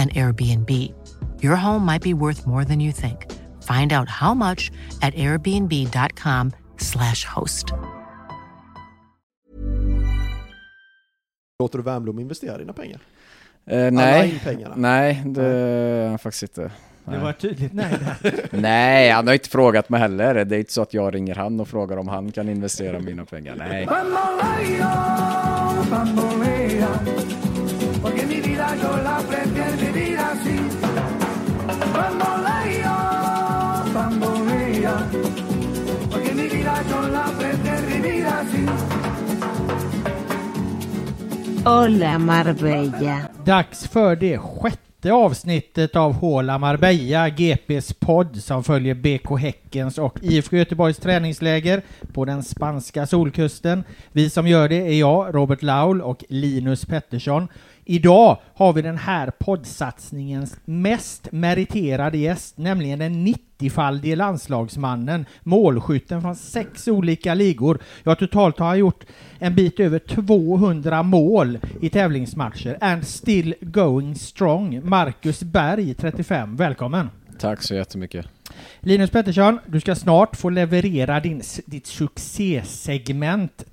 an Airbnb. Your home might be worth more than you think. Find out how much at airbnb.com/slash host. Låter du Wernbloom investera dina pengar? Eh, Alla nej, nej, det faktiskt inte. Det Nej. var ett tydligt nej där. nej, han har inte frågat mig heller. Det är inte så att jag ringer han och frågar om han kan investera mina pengar. Nej. Hola Marbella. Dags för det sjätte avsnittet av Håla Marbella, GPs podd som följer BK Häckens och IFK Göteborgs träningsläger på den spanska solkusten. Vi som gör det är jag, Robert Laul och Linus Pettersson. Idag har vi den här poddsatsningens mest meriterade gäst, nämligen den 90-faldige landslagsmannen, målskytten från sex olika ligor. Ja, totalt har han gjort en bit över 200 mål i tävlingsmatcher. And still going strong. Marcus Berg, 35. Välkommen! Tack så jättemycket. Linus Pettersson, du ska snart få leverera din, ditt succésegment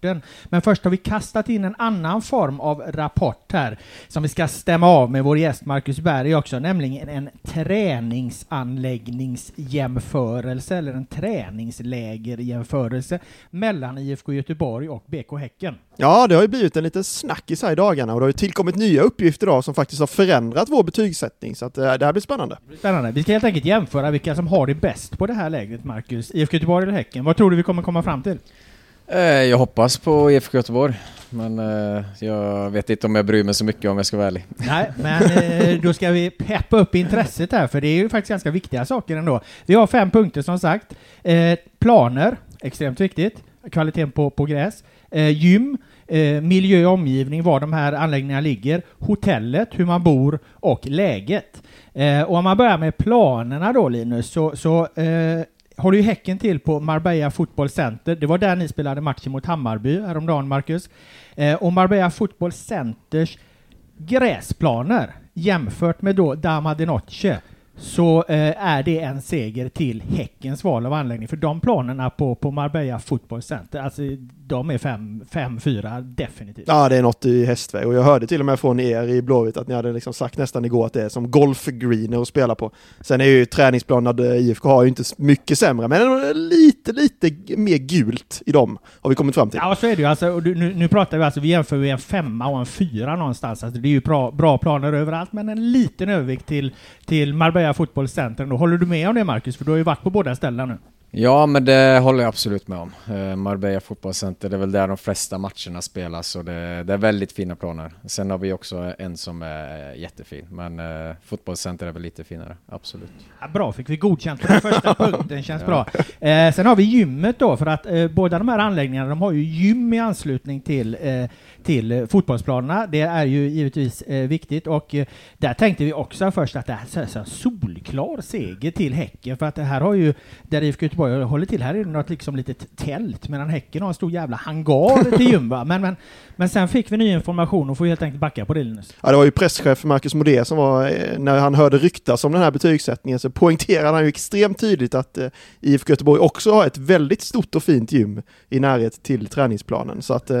Träningsrapporten. Men först har vi kastat in en annan form av rapport här som vi ska stämma av med vår gäst Marcus Berg också, nämligen en träningsanläggningsjämförelse eller en träningslägerjämförelse mellan IFK Göteborg och BK Häcken. Ja, det har ju blivit en liten snackis här i dagarna och det har ju tillkommit nya uppgifter idag som faktiskt har förändrat vår betygssättning, så att eh, det här blir spännande. Spännande. Vi ska helt enkelt jämföra vilka som har det bäst på det här lägret, Marcus. IFK Göteborg eller Häcken? Vad tror du vi kommer komma fram till? Eh, jag hoppas på IFK Göteborg, men eh, jag vet inte om jag bryr mig så mycket om jag ska vara ärlig. Nej, men eh, då ska vi peppa upp intresset här, för det är ju faktiskt ganska viktiga saker ändå. Vi har fem punkter som sagt. Eh, planer, extremt viktigt. Kvaliteten på, på gräs. Eh, gym, eh, miljö och omgivning, var de här anläggningarna ligger. Hotellet, hur man bor och läget. Och om man börjar med planerna då Linus, så, så håller ju Häcken till på Marbella Football Center. Det var där ni spelade matchen mot Hammarby häromdagen, Marcus. Eh, och Marbella Football Centers gräsplaner jämfört med då Dama de Noche så eh, är det en seger till Häckens val av anläggning. För de planerna på, på Marbella Football Center, alltså de är 5-4 definitivt. Ja, det är något i hästväg och jag hörde till och med från er i Blåvitt att ni hade liksom sagt nästan igår att det är som golfgreener att spela på. Sen är ju träningsplanerna IFK har ju inte mycket sämre, men lite, lite mer gult i dem har vi kommit fram till. Ja, så är det ju. Alltså, nu, nu pratar vi alltså, vi jämför ju en femma och en fyra någonstans. Alltså, det är ju bra, bra planer överallt, men en liten övervikt till, till Marbella Football Center. Då. Håller du med om det, Marcus? För du har ju varit på båda ställena nu. Ja, men det håller jag absolut med om. Eh, Marbella fotbollscenter, det är väl där de flesta matcherna spelas och det, det är väldigt fina planer. Sen har vi också en som är jättefin, men eh, fotbollscenter är väl lite finare, absolut. Ja, bra, fick vi godkänt på den första punkten, känns Ja. bra. Eh, sen har vi gymmet då, för att eh, båda de här anläggningarna, de har ju gym i anslutning till, eh, till eh, fotbollsplanerna. Det är ju givetvis eh, viktigt och eh, där tänkte vi också först att det här är så solklar seger till Häcken för att det här har ju, där IFK Göteborg håller till, här är det något liksom litet tält medan Häcken har en stor jävla hangar till gym? Men, men, men sen fick vi ny information och får helt enkelt backa på det Linus. Ja, det var ju presschef Marcus Modé som var, när han hörde ryktas om den här betygssättningen så poängterade han ju extremt tydligt att eh, IFK Göteborg också har ett väldigt stort och fint gym i närhet till träningsplanen. Så att eh,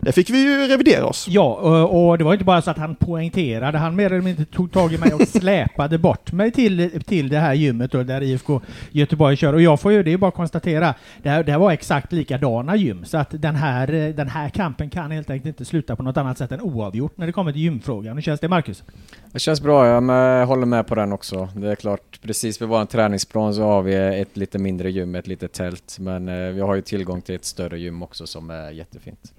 där fick vi ju revidera oss. Ja, och, det var inte bara så att han poängterade, han mer eller mindre tog tag i mig och släpade bort mig till, till det här gymmet då, där IFK Göteborg kör. Och jag får ju, det är bara att konstatera, det här, det här var exakt likadana gym, så att den här, den här kampen kan helt enkelt inte sluta på något annat sätt än oavgjort när det kommer till gymfrågan. Hur känns det Marcus? Det känns bra, jag med, håller med på den också. Det är klart, precis vid vår träningsplan så har vi ett lite mindre gym, ett litet tält, men eh, vi har ju tillgång till ett större gym också som är jättefint.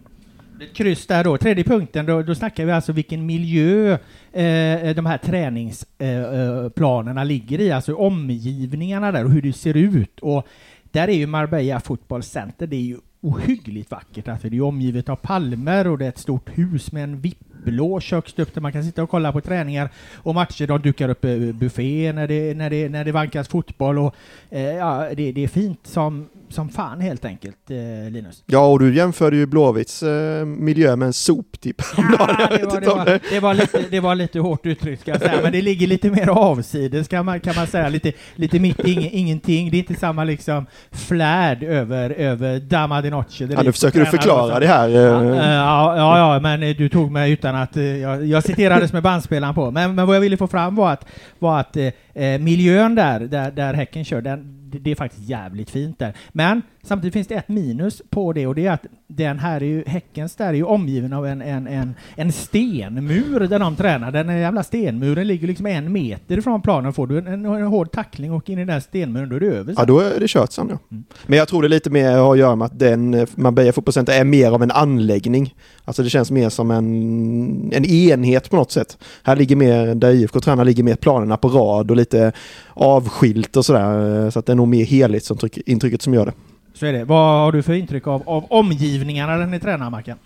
Kryss där då. Tredje punkten, då, då snackar vi alltså vilken miljö eh, de här träningsplanerna eh, eh ligger i, alltså omgivningarna där och hur det ser ut. Och där är ju Marbella Football Center, det är ju ohyggligt vackert. Alltså det är omgivet av palmer och det är ett stort hus med en vippblå köksstupp där man kan sitta och kolla på träningar och matcher. De dukar upp eh, buffé när det, när det, när det vankas fotboll och eh, ja, det, det är fint som, som fan helt enkelt, eh, Linus. Ja, och du jämförde ju Blåvitts eh, miljö med en soptipp ja, det, var, det, var, det, var lite, det var lite hårt uttryckt ska jag säga, men det ligger lite mer avsides kan man, kan man säga, lite, lite mitt i ingenting. Det är inte samma liksom flärd över, över Dama di Noce. Ja, nu försöker du förklara det här. Ja, ja, ja, ja, men du tog mig utan att jag, jag citerades med bandspelaren på. Men, men vad jag ville få fram var att, var att eh, miljön där, där, där Häcken kör, den, det är faktiskt jävligt fint där. Men samtidigt finns det ett minus på det och det är att den här är ju, Häckens där är ju omgiven av en, en, en, en stenmur där de tränar. Den jävla stenmuren ligger liksom en meter från planen. Får du en, en, en hård tackling och in i den där stenmuren, då är det över. Sen. Ja, då är det kört sen ja. Mm. Men jag tror det lite mer har att göra med att den Marbella fotbollscenter är mer av en anläggning. Alltså det känns mer som en, en enhet på något sätt. Här ligger mer, där IFK tränar ligger mer planerna på rad och lite avskilt och sådär. Så att det är nog mer helhetsintrycket som gör det. Så är det. Vad har du för intryck av, av omgivningarna när ni tränar, Mackan?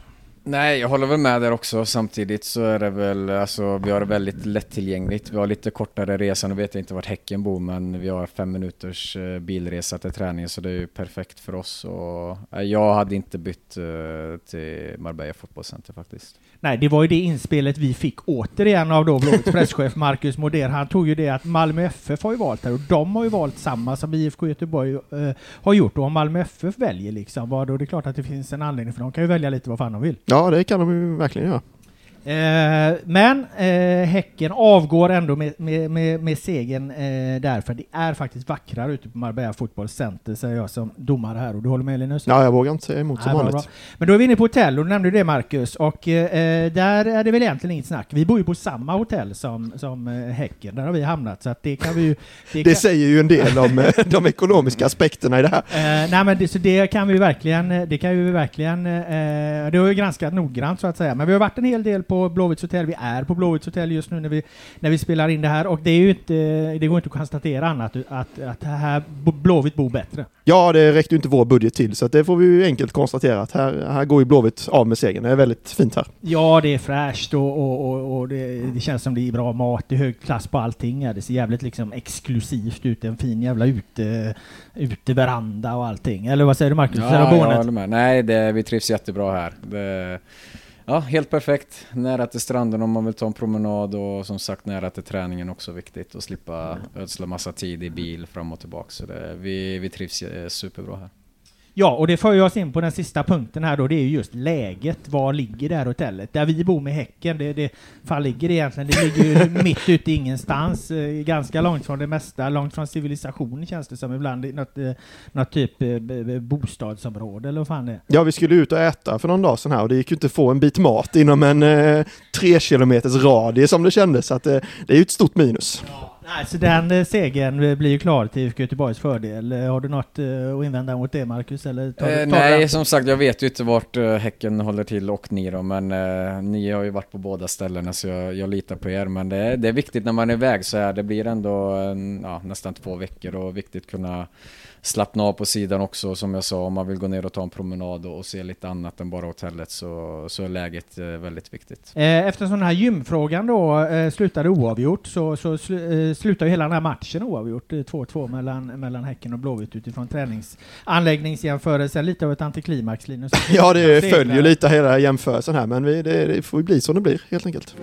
Nej, jag håller väl med där också. Samtidigt så är det väl, alltså vi har det väldigt lättillgängligt. Vi har lite kortare resa, nu vet jag inte vart Häcken bor, men vi har fem minuters eh, bilresa till träning, så det är ju perfekt för oss. Och jag hade inte bytt eh, till Marbella Fotbollscenter faktiskt. Nej, det var ju det inspelet vi fick återigen av då Blåvitts presschef Marcus Moder. Han tog ju det att Malmö FF har ju valt här och de har ju valt samma som IFK Göteborg eh, har gjort. Och om Malmö FF väljer liksom, vad då? Det är klart att det finns en anledning för de kan ju välja lite vad fan de vill. Ja, det kan de ju verkligen göra. Eh, men eh, Häcken avgår ändå med, med, med, med segern eh, där, för det är faktiskt vackrare ute på Marbella Football Center, säger jag som domare här. Och du håller med Linus? Ja, jag vågar inte säga emot som Nej, vanligt. Men då är vi inne på hotell, och du nämnde det Marcus, och eh, där är det väl egentligen inget snack. Vi bor ju på samma hotell som, som eh, Häcken, där har vi hamnat, så att det kan vi ju... Det, det kan... säger ju en del om eh, de ekonomiska aspekterna i det här. nej, men det, så det kan vi verkligen, det kan vi verkligen, det har vi granskat noggrant så att säga, men vi har varit en hel del på Blåvitts hotell. Vi är på Blåvitts hotell just nu när vi, när vi spelar in det här och det är ju inte, det går inte att konstatera annat att, att här Blåvitt bor bättre. Ja, det räckte inte vår budget till så det får vi ju enkelt konstatera att här, här går ju Blåvitt av med segern. Det är väldigt fint här. Ja, det är fräscht och, och, och, och det, det, känns som det är bra mat, det är hög klass på allting. Ja, det ser jävligt liksom exklusivt ut, en fin jävla ute, uteveranda och allting. Eller vad säger du Marcus? Ja, jag håller med. Nej, det, vi trivs jättebra här. Det, Ja, helt perfekt. Nära till stranden om man vill ta en promenad och som sagt nära till träningen också viktigt och slippa ödsla massa tid i bil fram och tillbaka. Så det, vi, vi trivs superbra här. Ja, och det för oss in på den sista punkten här då, det är ju just läget. Var ligger det här hotellet? Där vi bor med Häcken, det, det fan ligger det egentligen? Det ligger ju mitt ute i ingenstans, eh, ganska långt från det mesta, långt från civilisationen känns det som ibland, något, eh, något typ eh, bostadsområde eller vad fan det är. Ja, vi skulle ut och äta för någon dag sedan här och det gick ju inte att få en bit mat inom en eh, tre kilometers radie som det kändes, så att eh, det är ju ett stort minus. Ja. Nej, så den eh, segern eh, blir ju klar till IFK Göteborgs fördel. Eh, Har du något att invända mot det Marcus? Eller tar, du- Eh, tar nej, den? som sagt, jag vet ju inte vart Häcken håller till och ni då, men eh, ni har ju varit på båda ställena så jag, jag litar på er. Men det, är- det är viktigt när man är iväg så här, det blir ändå en, ja, nästan två veckor och viktigt kunna slappna av på sidan också. Som jag sa, om man vill gå ner och ta en promenad och, och se lite annat än bara hotellet så, så är läget eh, väldigt viktigt. Eh, Eftersom den här gymfrågan då eh, slutade oavgjort så, så eh, slutar ju hela den här matchen oavgjort. Eh, 2-2 mellan, mellan Häcken och Blåvitt utifrån träningsanläggningsjämförelsen. Lite av ett antiklimax Linus. Ja, det följer ju lite hela jämförelsen här, men vi, det, det får ju bli som det blir helt enkelt.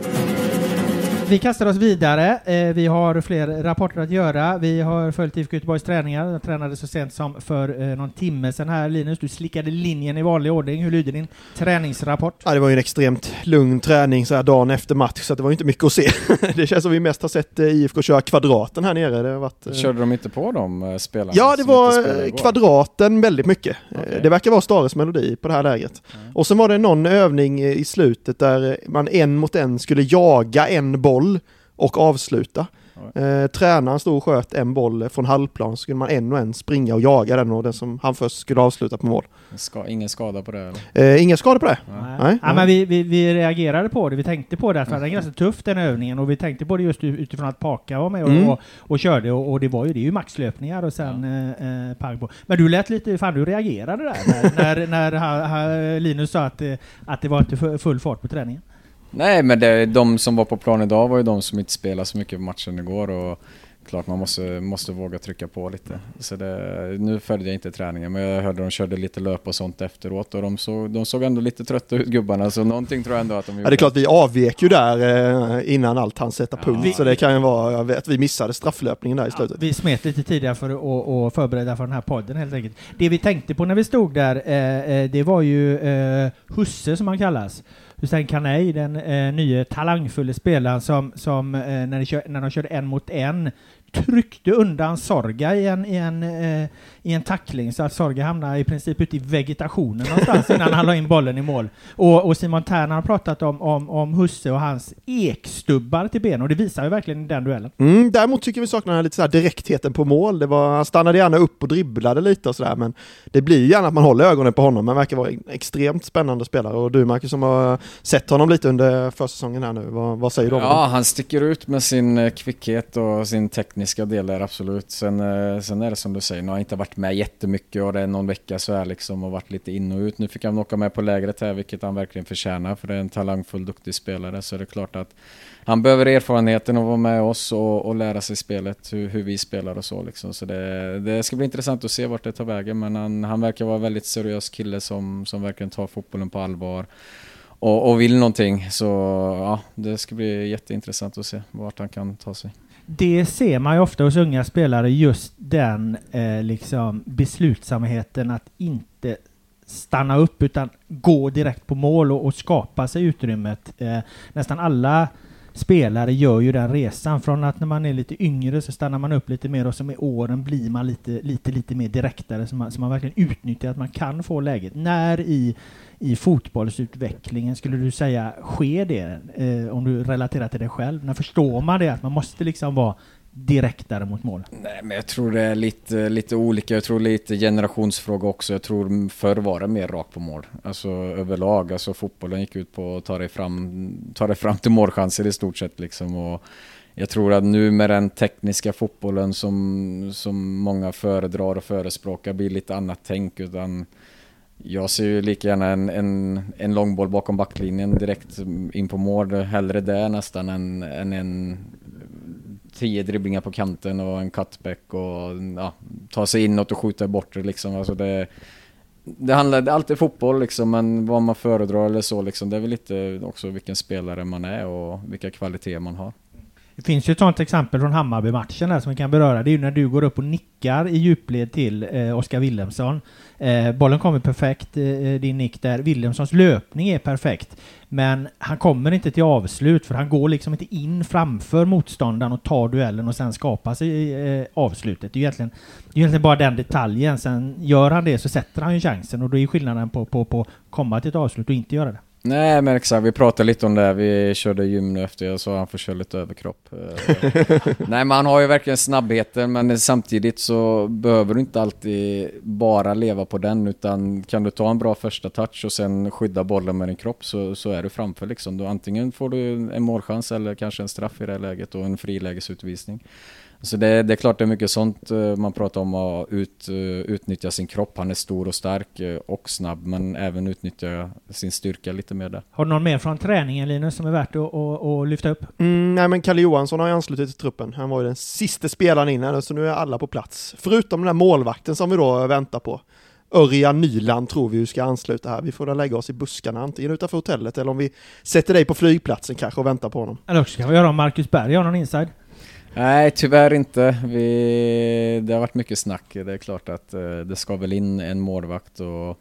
Vi kastar oss vidare. Eh, vi har fler rapporter att göra. Vi har följt IFK Göteborgs träningar. Jag tränade så sent som för eh, någon timme sedan här. Linus, du slickade linjen i vanlig ordning. Hur lyder din träningsrapport? Ja, det var ju en extremt lugn träning så här dagen efter match, så det var inte mycket att se. det känns som vi mest har sett eh, IFK köra kvadraten här nere. Det har varit, eh, Körde de inte på de spelarna? Ja, det var kvadraten väldigt mycket. Okej. Det verkar vara Stares melodi på det här läget. Och sen var det någon övning i slutet där man en mot en skulle jaga en boll och avsluta. Eh, tränaren stod och sköt en boll från halvplan, så skulle man en och en springa och jaga den och den som han först skulle avsluta på mål. Ska, ingen skada på det eller? Eh, inga skador på det? Nej. Nej, Ja, men vi, vi, vi reagerade på det, vi tänkte på det, för det är ganska tufft den övningen och vi tänkte på det just utifrån att Paka var med och, Mm. och, och körde och, och det var ju, det är ju maxlöpningar och sen eh, eh, pang på. Men du lät lite, fan du reagerade där när, när, när ha, ha, Linus sa att, eh, att det var inte fu- full fart på träningen. Nej, men det, de som var på plan idag var ju de som inte spelade så mycket på matchen igår och klart man måste, måste våga trycka på lite. Så det, nu följde jag inte träningen men jag hörde de körde lite löp och sånt efteråt och de såg, de såg ändå lite trötta ut gubbarna så någonting tror jag ändå att de gjorde. Ja, det är klart vi avvek ju där eh, innan allt hann sätta punkt, Vi- så det kan ju vara vet, vi missade strafflöpningen där i slutet. Vi smet lite tidigare för att att förbereda för den här podden helt enkelt. Det vi tänkte på när vi stod där, eh, eh, det var ju eh, Husse som han kallas. Hussein Kanei, den eh, nya talangfulla spelaren som, som eh, när, de kör, när de körde en mot en tryckte undan Sorga i en, i en, eh, i en tackling så att Sorga hamnade i princip ute i vegetationen någonstans innan han la in bollen i mål. Och, och Simon Tern har pratat om, om, om Husse och hans ekstubbar till ben och det visar ju verkligen den duellen. Mm, däremot tycker vi saknar lite så här direktheten på mål. Det var, han stannade gärna upp och dribblade lite och sådär, men det blir gärna att man håller ögonen på honom. Han verkar vara en extremt spännande spelare och du Marcus som har sett honom lite under försäsongen här nu, vad, vad säger du om Ja, honom? han sticker ut med sin eh, kvickhet och sin tekniska tekniska delar, absolut. Sen, eh, sen är det som du säger, nu har han inte varit med jättemycket och det är någon vecka så här liksom och varit lite in och ut. Nu fick han åka med på lägret här, vilket han verkligen förtjänar för det är en talangfull, duktig spelare. Så det är klart att han behöver erfarenheten att vara med oss och, och lära sig spelet, hur, hur vi spelar och så liksom. Så det, det ska bli intressant att se vart det tar vägen, men han, han verkar vara en väldigt seriös kille som, som verkligen tar fotbollen på allvar och, och vill någonting. Så ja, det ska bli jätteintressant att se vart han kan ta sig. Det ser man ju ofta hos unga spelare, just den eh, liksom beslutsamheten att inte stanna upp utan gå direkt på mål och, och skapa sig utrymmet. Eh, nästan alla spelare gör ju den resan. Från att när man är lite yngre så stannar man upp lite mer och så med åren blir man lite, lite, lite mer direktare så man, så man verkligen utnyttjar att man kan få läget. När i, i fotbollsutvecklingen skulle du säga sker det? Eh, om du relaterar till dig själv. När förstår man det? Att man måste liksom vara direktare mot mål? Nej, men jag tror det är lite, lite olika. Jag tror lite generationsfråga också. Jag tror förr var det mer rakt på mål. Alltså överlag. Alltså fotbollen gick ut på att ta dig fram, ta dig fram till målchanser i stort sett liksom. Och jag tror att nu med den tekniska fotbollen som, som många föredrar och förespråkar blir lite annat tänk. Utan jag ser ju lika gärna en, en, en långboll bakom backlinjen direkt in på mål. Hellre det nästan än, än en tio dribblingar på kanten och en cutback och ja, ta sig inåt och skjuta bort det liksom. Alltså det, det handlar, det är alltid fotboll liksom, men vad man föredrar eller så liksom, det är väl lite också vilken spelare man är och vilka kvaliteter man har. Det finns ju ett sånt exempel från Hammarby-matchen där som vi kan beröra. Det är ju när du går upp och nickar i djupled till eh, Oskar Willemsson. Eh, bollen kommer perfekt, eh, eh din nick där. Willemssons löpning är perfekt. Men han kommer inte till avslut för han går liksom inte in framför motståndaren och tar duellen och sen skapar sig eh, avslutet. Det är ju egentligen, det är egentligen bara den detaljen. Sen gör han det så sätter han ju chansen och då är skillnaden på, på, på komma till ett avslut och inte göra det. Nej men exakt, vi pratade lite om det, vi körde gym nu efter jag sa han får köra lite överkropp. Eh, Nej men han har ju verkligen snabbheten men samtidigt så behöver du inte alltid bara leva på den utan kan du ta en bra första touch och sen skydda bollen med din kropp så, så är du framför liksom. Då antingen får du en målchans eller kanske en straff i det här läget och en frilägesutvisning. Så det, det, är klart det är mycket sånt eh, man pratar om att ut, eh, utnyttja sin kropp. Han är stor och stark eh, och snabb men även utnyttja sin styrka lite mer där. Har du någon mer från träningen Linus som är värt att, att, att lyfta upp? Mm, nej men Kalle Johansson har ju anslutit till truppen. Han var ju den sista spelaren innan så nu är alla på plats. Förutom den där målvakten som vi då väntar på. Örjan Nyland tror vi ska ansluta här. Vi får väl lägga oss i buskarna antingen utanför hotellet eller om vi sätter dig på flygplatsen kanske och väntar på honom. Eller också kan vi göra om Marcus Berg har någon inside. Nej, tyvärr inte. Vi, det har varit mycket snack. Det är klart att eh, det ska väl in en målvakt och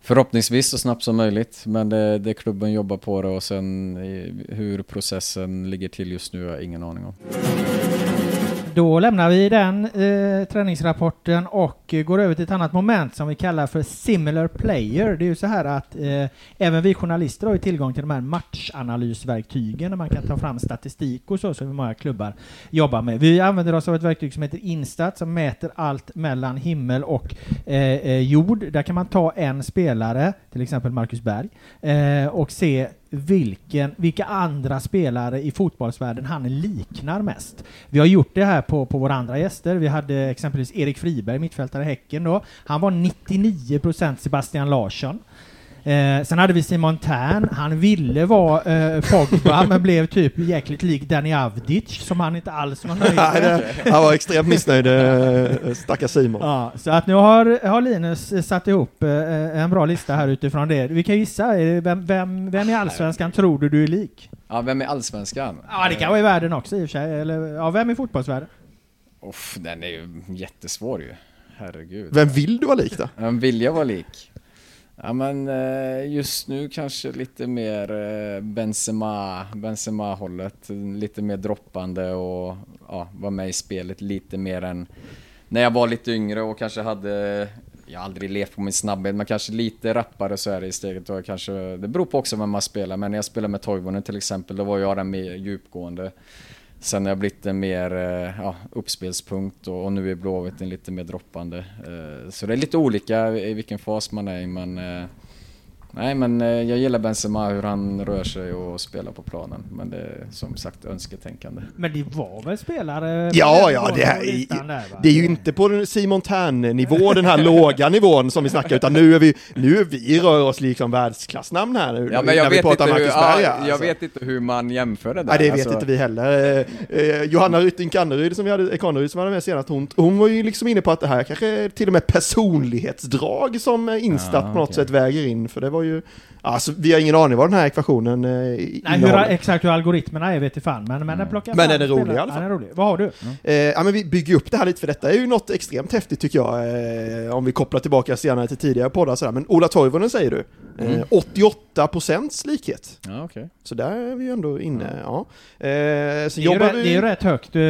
förhoppningsvis så snabbt som möjligt. Men det, det klubben jobbar på det och sen hur processen ligger till just nu har jag ingen aning om. Då lämnar vi den eh, träningsrapporten och går över till ett annat moment som vi kallar för similar player. Det är ju så här att eh, även vi journalister har ju tillgång till de här matchanalysverktygen där man kan ta fram statistik och så som många klubbar jobbar med. Vi använder oss av ett verktyg som heter Instat som mäter allt mellan himmel och eh, eh jord. Där kan man ta en spelare, till exempel Marcus Berg, eh, och se vilken, vilka andra spelare i fotbollsvärlden han liknar mest. Vi har gjort det här på, på våra andra gäster. Vi hade exempelvis Erik Friberg, mittfältare i Häcken då. Han var 99% Sebastian Larsson. Eh, sen hade vi Simon Tern, han ville vara eh, Pogba men blev typ jäkligt lik Danny Avdic som han inte alls var nöjd med. han var extremt missnöjd, eh, stackars Simon. Ja, så att nu har, har Linus satt ihop eh, en bra lista här utifrån det. Vi kan gissa, vem, vem, vem i Allsvenskan tror du du är lik? Ja, vem är Allsvenskan? Ja, det kan vara i världen också i och för sig. Eller, ja, vem i fotbollsvärlden? Uff, den är ju jättesvår ju. Herregud. Vem vill du vara lik då? Vem vill jag vara lik? Ja men eh, just nu kanske lite mer eh, Benzema, Benzema-hållet. Lite mer droppande och ja, vara med i spelet lite mer än när jag var lite yngre och kanske hade jag har aldrig levt på min snabbhet, men kanske lite rappare så är det i steget. Och kanske, det beror på också vem man spelar, men när jag spelade med Toivonen till exempel, då var jag den mer djupgående. Sen har jag blivit en mer eh, ja, uppspelspunkt och, och nu är Blåvitt en lite mer droppande. Eh, så det är lite olika i vilken fas man är i men eh, Nej men eh, jag gillar Benzema, hur han rör sig och spelar på planen. Men det är som sagt önsketänkande. Men det var väl spelare? Ja, ja, det, är, där, det är ju inte på Simon Tern-nivå, den här låga nivån som vi snackar, utan nu är vi, nu är vi rör oss liksom världsklassnamn här. Ja, men jag, vet inte, hur, ja, jag alltså. vet inte hur man jämför det där. Nej, det vet alltså. inte vi heller. Eh, eh, Johanna Rytting Kanneryd som vi hade, Kanneryd som var med senast, hon, hon var ju liksom inne på att det här kanske till och med personlighetsdrag som Instat ja, på något okay. sätt väger in, för det var ju Alltså, vi har ingen aning vad den här ekvationen eh, Nej, hur, exakt hur algoritmerna är vet jag fan, men, men den plockar Men den är rolig i alla fall. Ja, rolig. Vad har du? Mm. Eh, ja, men vi bygger upp det här lite, för detta är ju något extremt häftigt tycker jag, eh, om vi kopplar tillbaka senare till tidigare poddar sådär. Men Ola Toivonen säger du, mm. 88 procents likhet. Ja, okay. Så där är vi ju ändå inne, ja. ja. Eh, så det, är ju rätt, vi... det är ju rätt högt uh,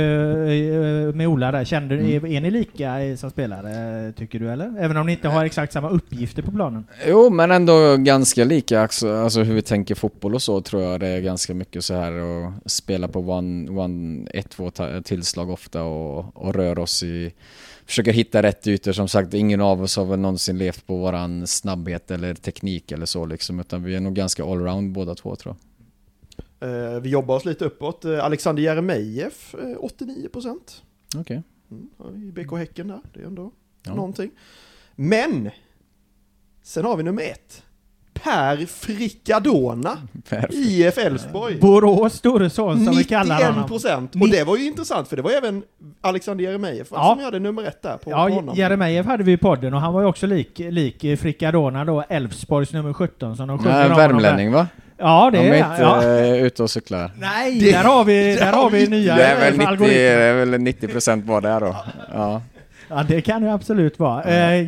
med Ola där. Kände, mm. är, är ni lika som spelare, tycker du eller? Även om ni inte har exakt samma uppgifter på planen? Jo, men ändå ganska lika. Alltså, alltså hur vi tänker fotboll och så tror jag det är ganska mycket så här att spela på one, one, ett, två tillslag ofta och, och röra oss i försöker hitta rätt ytor. Som sagt, ingen av oss har väl någonsin levt på våran snabbhet eller teknik eller så liksom, utan vi är nog ganska allround båda två tror jag. Uh, vi jobbar oss lite uppåt. Uh, Alexander Jeremejeff, uh, 89 procent. Okej. Okay. Mm, BK Häcken där, det är ändå ja. någonting. Men! Sen har vi nummer ett. Per Fricadona, IF Elfsborg. Borås storeson som vi kallar honom. 91 procent, och det var ju intressant för det var även Alexander Jeremejeff ja. som hade nummer ett där på Ja, honom. Jeremejeff hade vi i podden och han var ju också lik, lik Fricadona då, Elfsborgs nummer 17 som de sjunger Nej, värmlänning va? Ja, det är De är inte ja. Eh, ute och cyklar. Nej, det, där har vi, där har vi nya Det är väl 90, det är väl 90 procent var där då. Ja. Ja, det kan det absolut vara. Eh,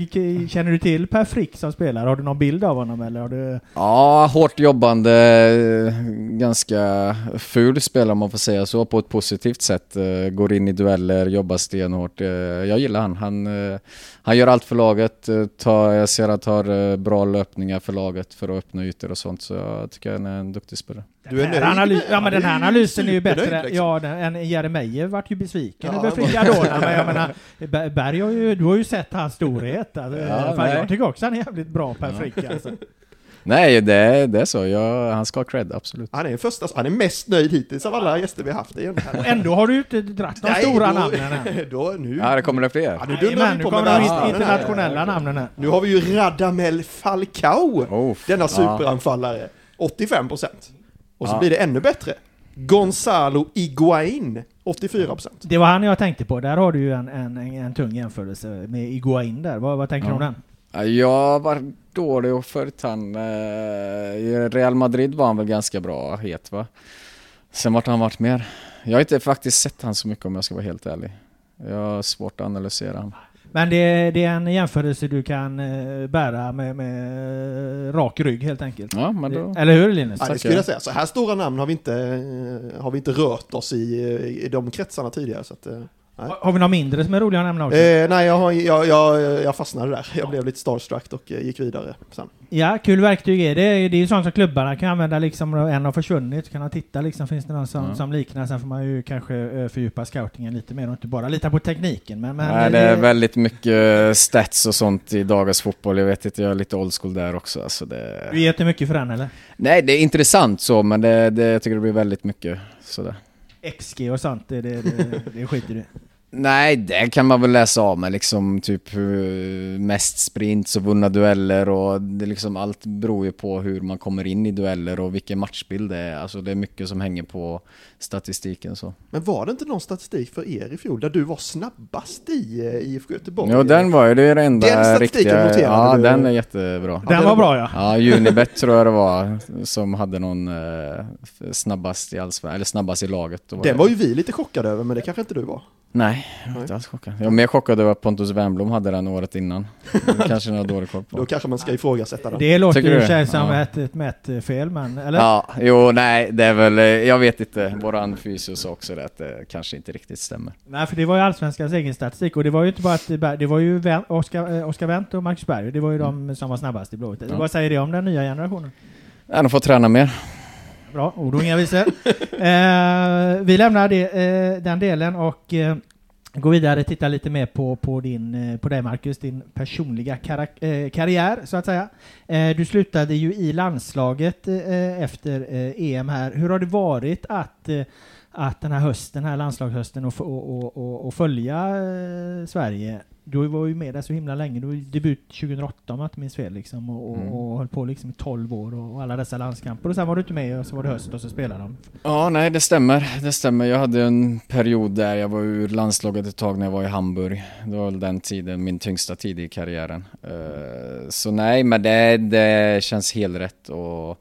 känner du till Per Frick som spelar? Har du någon bild av honom eller har du... Ja, hårt jobbande, ganska ful spelare om man får säga så på ett positivt sätt. Eh, Går in i dueller, jobbar stenhårt. Eh, Jag gillar han. Han, eh, han gör allt för laget. eh, Tar, jag ser att han har eh, bra löpningar för laget för att öppna ytor och sånt. Så jag tycker han är en duktig spelare. Du är nöjd analy- med- ja, men den här analysen är ju bättre. liksom. Ja, den, än Jeremejeff vart ju besviken Ja, över men- Frigadona, men jag menar, Ber- Berg har ju, du har ju sett hans storhet. Alltså, Ja, jag tycker också han är jävligt bra, Per Frick alltså. Nej, det, det är så. Jag, han ska ha cred, absolut. Han är, första, han är mest nöjd hittills av alla gäster vi har haft. Och ändå har du inte dratt de Nej, stora då- namnen än. Då, nu, Ja, det kommer det fler. ja, nu dundrar vi nu på kommer med de här. internationella namnen här. Nu har vi ju Radamel Falcao, Oh, denna ja. superanfallare. 85 procent. Och så Ja. blir det ännu bättre. Gonzalo Iguain, 84 procent. Det var han jag tänkte på. Där har du ju en, en, en, en tung jämförelse med Iguain där. Vad, vad tänker du om den? Ja, Jag var dålig och följt han. eh, I Real Madrid var han väl ganska bra, het va? Sen vart han varit mer. Jag har inte faktiskt sett han så mycket om jag ska vara helt ärlig. Jag har svårt att analysera han. Men det, det är en jämförelse du kan eh, bära med, med eh, rak rygg helt enkelt. Ja, men då... Eller hur Linus? Ja, det skulle jag säga. Så här stora namn har vi inte, har vi inte rört oss i, i de kretsarna tidigare. Så att. Har har vi några mindre som är roliga att nämna också? Eh, nej, jag, har, jag, jag, jag fastnade där. Jag blev lite starstruck och eh, gick vidare sen. Ja, kul verktyg är det. Det är ju sånt som klubbarna kan använda liksom, en har försvunnit, kan man titta liksom, finns det någon som, Ja. som liknar? Sen får man ju kanske eh, fördjupa scoutingen lite mer och inte bara lita på tekniken. Men, men Nej, det är väldigt mycket stats och sånt i dagens fotboll. Jag vet inte, jag är lite old school där också. Alltså det... Du ger inte mycket för den eller? Nej, det är intressant så, men det, det, jag tycker det blir väldigt mycket sådär. XG och sånt, det, det, det, det skiter du. Nej, det kan man väl läsa av med liksom typ eh, mest sprints och vunna dueller och det liksom allt beror ju på hur man kommer in i dueller och vilken matchbild det är. Alltså det är mycket som hänger på statistiken så. Men var det inte någon statistik för er i fjol där du var snabbast i eh, IFK Göteborg? Jo, den var ju det är det enda Den statistiken riktiga. noterade Ja, du. den är jättebra. Den var bra ja. Ja, Unibet tror jag det var som hade någon eh, snabbast i allsvenskan, eller snabbast i laget. Då Den det- var ju vi lite chockade över, men det kanske inte du var. Nej, jag var inte alls chockad. Jag var mer chockad över att Pontus Wernbloom hade den året innan. Det kanske har dålig koll på. Då kanske man ska ifrågasätta den. Det låter ju i sig som Ja. ett, ett mätfel, men eller? Ja, jo, nej, det är väl, eh, jag vet inte. Våran fysio sa också det, att det kanske inte riktigt stämmer. Nej, för det var ju Allsvenskans egen statistik och det var ju inte bara att det, var ju Oskar, eh, Oskar Wendt och Marcus Berg, det var ju de som var snabbast i Blåvitt. Ja. Vad säger det om den nya generationen? Ja, de får träna mer. Bra, ord och inga visor. eh, vi lämnar det, eh, den delen och eh, Gå vidare och titta lite mer på, på, din, eh, på dig Marcus, din personliga karak- eh, karriär så att säga. Eh, du slutade ju i landslaget efter EM här. Hur har det varit att, att den här hösten, den här landslagshösten och, och, och, och, följa Sverige? Du var ju med där så himla länge, du var debut 2008 om jag inte minns fel liksom och, och, Mm. och höll på liksom i 12 år och, och alla dessa landskamper och sen var du inte med och så var det höst och så spelade de. Ja, nej, det stämmer. Det stämmer. Jag hade en period där jag var ur landslaget ett tag när jag var i Hamburg. Det var väl den tiden, min tyngsta tid i karriären. Eh, Så nej, men det, det känns helt rätt och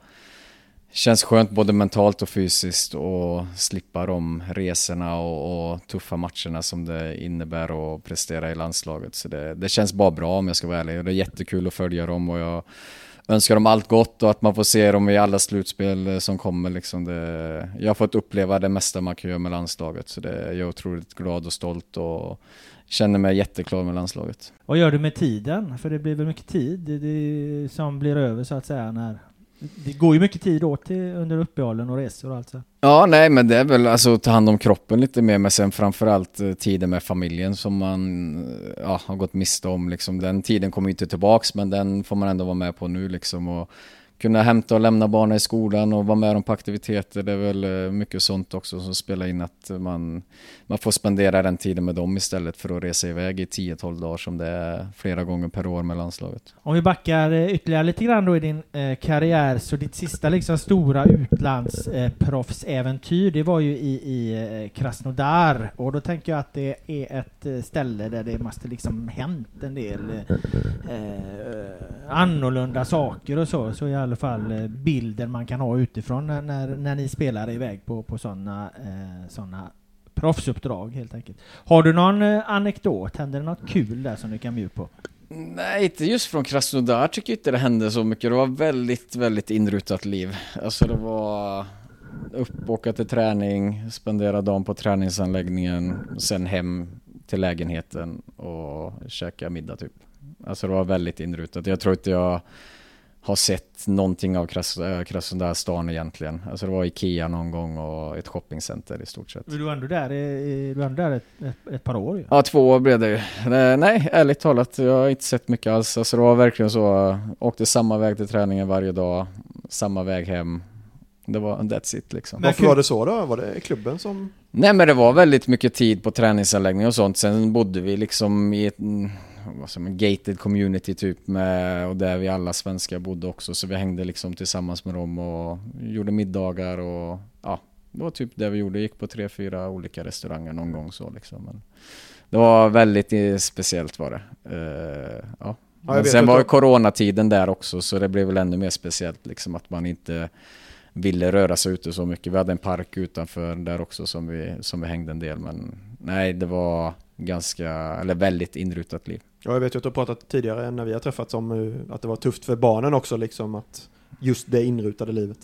känns skönt både mentalt och fysiskt och slippa de resorna och, och tuffa matcherna som det innebär att prestera i landslaget. Så det, det känns bara bra om jag ska vara ärlig. Det är jättekul att följa dem och jag önskar dem allt gott och att man får se dem i alla slutspel som kommer. Liksom det, jag har fått uppleva det mesta man kan göra med landslaget så det, jag är otroligt glad och stolt och känner mig jätteklar med landslaget. Vad gör du med tiden? För det blir väl mycket tid det, det, som blir över så att säga när... Det går ju mycket tid åt till, under uppehållen och resor och allt så. Ja, nej, men det är väl alltså att ta hand om kroppen lite mer, men sen framförallt eh, tiden med familjen som man eh, ja, har gått miste om. Liksom. Den tiden kommer ju inte tillbaks, men den får man ändå vara med på nu liksom. Och kunna hämta och lämna barnen i skolan och vara med dem på aktiviteter. Det är väl eh, mycket sånt också som spelar in att man, man får spendera den tiden med dem istället för att resa iväg i 10-12 dagar som det är flera gånger per år med landslaget. Om vi backar eh, ytterligare lite grann då i din eh, karriär, så ditt sista liksom stora utlandsproffsäventyr, eh, det var ju i, i Krasnodar. Och då tänker jag att det är ett ställe där det måste liksom hänt en del eh, annorlunda saker och så. Så jag alla fall eh, bilden man kan ha utifrån när, när, när ni spelar iväg på, på sådana eh, såna proffsuppdrag helt enkelt. Har du någon eh, anekdot? Händer det något kul där som du kan bjuda på? Nej, inte just från Krasnodar tycker jag inte det hände så mycket. Det var väldigt, väldigt inrutat liv. Alltså det var upp, åka till träning, spendera dagen på träningsanläggningen, sen hem till lägenheten och käka middag typ. Alltså det var väldigt inrutat. Jag tror inte jag har sett någonting av Krasnodar stan egentligen. Alltså det var Ikea någon gång och ett shoppingcenter i stort sett. Men du var ändå där, du var ändå där ett, ett, ett par år ju. Ja, två år blev det ju. Nej, ärligt talat, jag har inte sett mycket alls. Alltså det var verkligen så, åkte samma väg till träningen varje dag, samma väg hem. Det var that's it liksom. Varför var det så då? Var det klubben som... Nej men det var väldigt mycket tid på träningsanläggning och sånt. Sen bodde vi liksom i ett vad som en gated community typ med, och där vi alla svenskar bodde också. Så vi hängde liksom tillsammans med dem och gjorde middagar och ja, det var typ det vi gjorde. Gick på tre, fyra olika restauranger någon gång så liksom. Men det var väldigt speciellt var det. Uh, ja. Ja, Men sen var ju coronatiden där också så det blev väl ännu mer speciellt liksom att man inte ville röra sig ute så mycket. Vi hade en park utanför där också som vi, som vi hängde en del men nej det var ganska, eller väldigt inrutat liv. Ja, jag vet ju att du har pratat tidigare när vi har träffats om eh, att det var tufft för barnen också liksom att just det inrutade livet.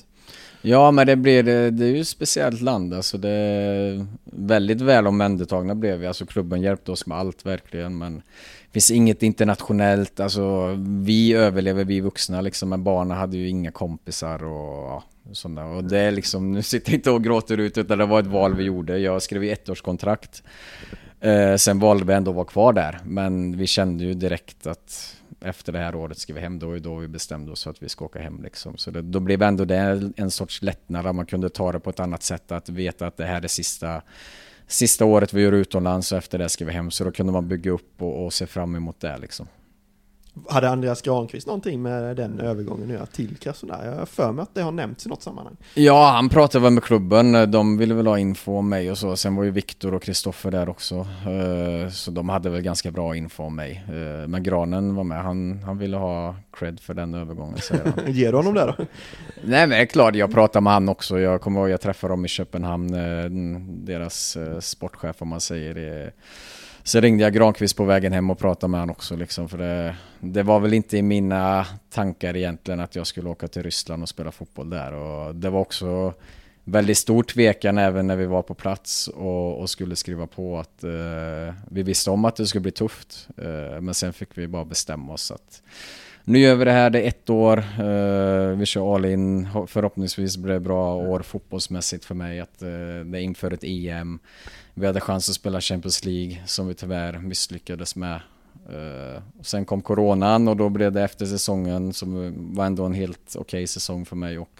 Ja, men det blir det, det är ju ett speciellt land alltså. Det väldigt väl omhändertagna blev vi. Alltså klubben hjälpte oss med allt verkligen, men det finns inget internationellt. Alltså vi överlever, vi vuxna liksom, men barnen hade ju inga kompisar och ja, sådana. Och det är liksom, nu sitter jag inte och gråter ut utan det var ett val vi gjorde. Jag skrev ju ettårskontrakt. Eh, sen valde vi ändå att vara kvar där, men vi kände ju direkt att efter det här året ska vi hem, då är då vi bestämde oss för att vi ska åka hem liksom. Så det, då blev ändå det en sorts lättnad, att man kunde ta det på ett annat sätt, att veta att det här är sista sista året vi gör utomlands och efter det ska vi hem. Så då kunde man bygga upp och, och se fram emot det liksom. Hade Andreas Granqvist någonting med den övergången att göra till Krasnodar? Jag har för mig att det har nämnts i något sammanhang. Ja, han pratade väl med klubben. De ville väl ha info om mig och så. Sen var ju Viktor och Kristoffer där också. Eh, så de hade väl ganska bra info om mig. Eh, men Granen var med. Han, han ville ha cred för den övergången, säger han. Ger du honom det då? Nej, men det är klart. Jag pratade med han också. Jag kommer ihåg, jag träffade dem i Köpenhamn. Eh, deras sportchef, om man säger Sen ringde jag Granqvist på vägen hem och pratade med honom också liksom, för det, det, var väl inte i mina tankar egentligen att jag skulle åka till Ryssland och spela fotboll där. Och det var också väldigt stor tvekan även när vi var på plats och, och skulle skriva på att eh, vi visste om att det skulle bli tufft. Eh, men sen fick vi bara bestämma oss att nu gör vi det här, det är ett år, eh, vi kör all in, förhoppningsvis blir det bra år fotbollsmässigt för mig att eh, det är inför ett EM. Vi hade chans att spela Champions League som vi tyvärr misslyckades med. Uh, sen kom coronan och då blev det efter säsongen som var ändå en helt okej okay säsong för mig och,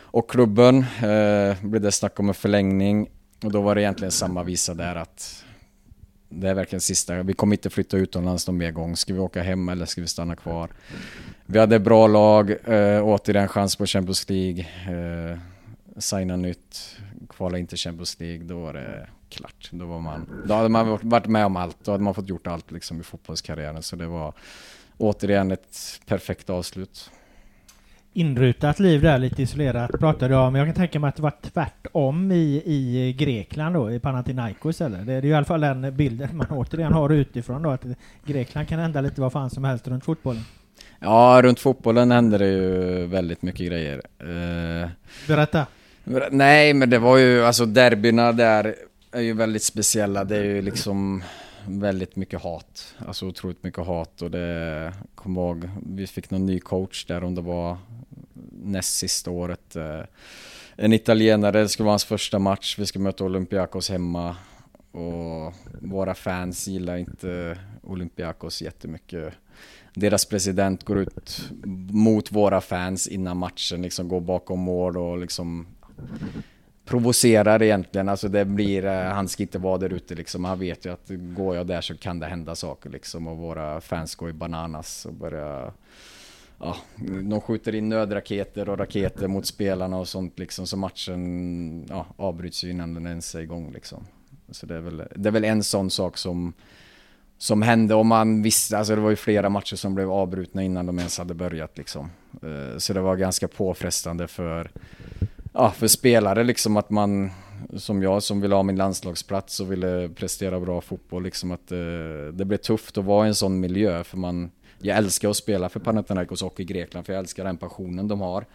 och klubben. Uh, blev det snack om en förlängning och då var det egentligen samma visa där att det är verkligen sista. Vi kommer inte flytta utomlands någon mer gång. Ska vi åka hem eller ska vi stanna kvar? Vi hade bra lag, uh, återigen chans på Champions League. Uh, signa nytt, kvala in till Champions League. Då var det klart. Då, var man, då hade man varit med om allt. Då hade man fått gjort allt liksom i fotbollskarriären. Så det var återigen ett perfekt avslut. Inrutat liv där, lite isolerat pratade du om. Jag kan tänka mig att det var tvärtom i, i Grekland då, i Panathinaikos eller? Det är ju i alla fall den bilden man återigen har utifrån då, att Grekland kan hända lite vad fan som helst runt fotbollen. Ja, runt fotbollen händer det ju väldigt mycket grejer. Uh, Berätta. Nej, men det var ju alltså derbyna där är ju väldigt speciella. Det är ju liksom väldigt mycket hat. Alltså otroligt mycket hat och det, kom ihåg, vi fick någon ny coach där om det var näst sista året. Eh, en italienare, det skulle vara hans första match. Vi ska möta Olympiakos hemma. Och våra fans gillar inte Olympiakos jättemycket. Deras president går ut mot våra fans innan matchen, liksom går bakom mål och liksom provocerar egentligen. Alltså det blir, eh, han ska inte vara där ute liksom. Han vet ju att går jag där så kan det hända saker liksom. Och våra fans går i bananas och börjar... Ja, de skjuter in nödraketer och raketer mot spelarna och sånt liksom. Så matchen ja, avbryts ju innan den ens är igång liksom. Så det är väl, det är väl en sån sak som som hände om man visste, alltså det var ju flera matcher som blev avbrutna innan de ens hade börjat liksom. Eh, så det var ganska påfrestande för ja, för spelare liksom att man, som jag som ville ha min landslagsplats och ville prestera bra fotboll liksom att eh, det blev tufft att vara i en sån miljö för man jag älskar att spela för Panathinaikos och i Grekland för jag älskar den passionen de har.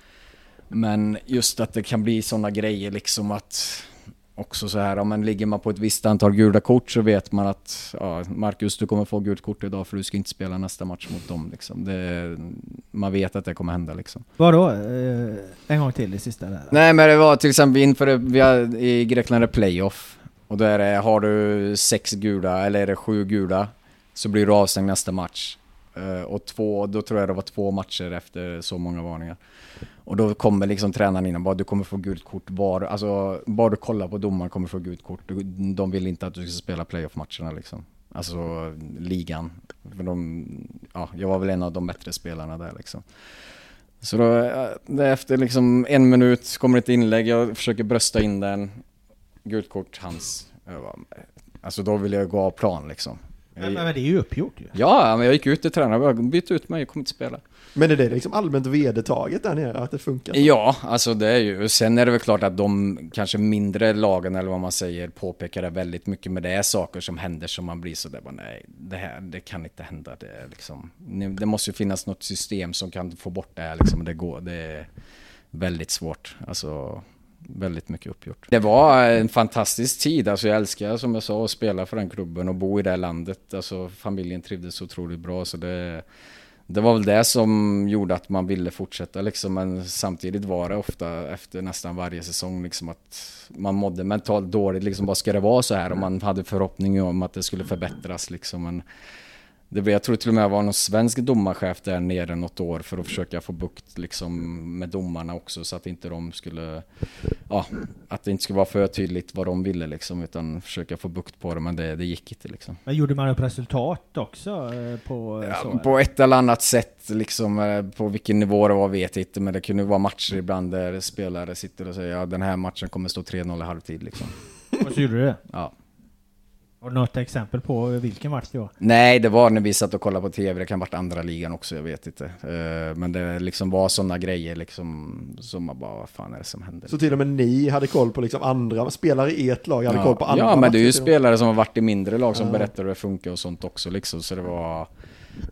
Men just att det kan bli sådana grejer liksom att också så här, om man ligger man på ett visst antal gula kort så vet man att ja, Marcus du kommer få gult kort idag för du ska inte spela nästa match mot dem liksom. Det, man vet att det kommer hända liksom. Vadå? Eh, en gång till i sista där. Nej men det var till exempel inför det, vi har, i Grekland är det playoff. Och då är det, har du sex gula eller är det sju gula så blir du avstängd nästa match. Eh, och två, då tror jag det var två matcher efter så många varningar. Och då kommer liksom tränaren in och bara du kommer få gult kort bara, alltså bara du kollar på domaren kommer få gult kort. De vill inte att du ska spela playoff-matcherna liksom. Alltså ligan. För de, ja, jag var väl en av de bättre spelarna där liksom. Så då, eh, efter liksom en minut kommer ett inlägg, jag försöker brösta in den. Gult kort, hans. Alltså då vill jag gå av plan liksom. Men, men det är ju uppgjort ju. Ja, men jag gick ut till tränaren och bytte ut mig, jag kommer inte spela. Men är det liksom allmänt vedertaget där nere, att det funkar? Ja, alltså det är ju, sen är det väl klart att de kanske mindre lagen eller vad man säger påpekar det väldigt mycket, men det är saker som händer som man blir så där bara nej, det här, det kan inte hända. Det, är liksom, det måste ju finnas något system som kan få bort det här liksom, det går, det är väldigt svårt. Alltså, väldigt mycket uppgjort. Det var en fantastisk tid, alltså jag älskar som jag sa att spela för den klubben och bo i det landet. Alltså familjen trivdes otroligt bra så det det var väl det som gjorde att man ville fortsätta liksom, men samtidigt var det ofta efter nästan varje säsong liksom att man mådde mentalt dåligt liksom, vad ska det vara så här? Och man hade förhoppning om att det skulle förbättras liksom, men det, jag tror till och med det var någon svensk domarchef där nere något år för att försöka få bukt liksom med domarna också så att inte de skulle, ja, att det inte skulle vara för tydligt vad de ville liksom utan försöka få bukt på det men det, det gick inte liksom. Men gjorde man upp resultat också eh, på ja, så? På ett eller annat sätt liksom, eh, på vilken nivå det var vet jag inte men det kunde vara matcher ibland där spelare sitter och säger ja den här matchen kommer stå 3-0 i halvtid liksom. Och så gjorde du det? Ja. Har du något exempel på vilken match det var? Nej, det var när vi satt och kollade på tv. Det kan ha varit andra ligan också, jag vet inte. Eh, men det liksom var sådana grejer liksom som man bara, vad fan är det som händer? Så till och med ni hade koll på liksom andra spelare i ert lag, hade ja. koll på andra Ja, men det är ju spelare som har varit i mindre lag som Ja. berättar hur det funkar och sånt också liksom. Så det var...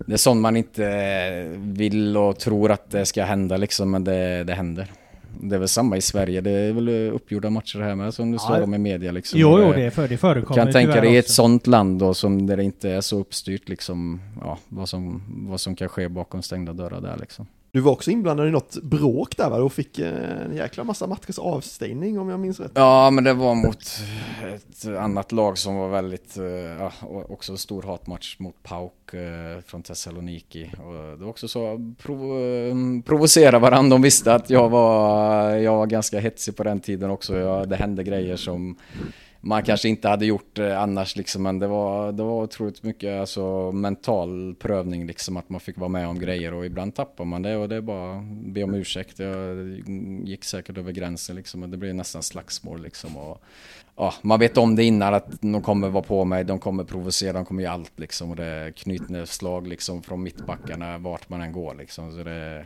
Det är sånt man inte vill och tror att det ska hända liksom, men det, det händer. Det är väl samma i Sverige, det är väl uppgjorda matcher här med som det står Ja. om i media liksom. Jo, jo, det, för, det förekommer kan tänka dig i ett sånt land då som där det inte är så uppstyrt liksom, ja, vad som, vad som kan ske bakom stängda dörrar där liksom. Du var också inblandad i något bråk där va? Och fick eh, en jäkla massa matchers avstängning om jag minns rätt. Ja, men det var mot ett annat lag som var väldigt, eh, ja, också en stor hatmatch mot PAOK eh, från Thessaloniki. Och det var också så, prov, provocera varandra. De visste att jag var, jag var ganska hetsig på den tiden också. Jag, det hände grejer som man kanske inte hade gjort eh, annars liksom, men det var, det var otroligt mycket alltså, mental prövning liksom, att man fick vara med om grejer och ibland tappar man det och det är bara att be om ursäkt. Jag gick säkert över gränsen liksom, och det blev nästan slagsmål liksom. Och, ja, man vet om det innan att de kommer vara på mig, de kommer provocera, de kommer göra allt liksom och det är knytnävsslag liksom från mittbackarna vart man än går liksom. Så det,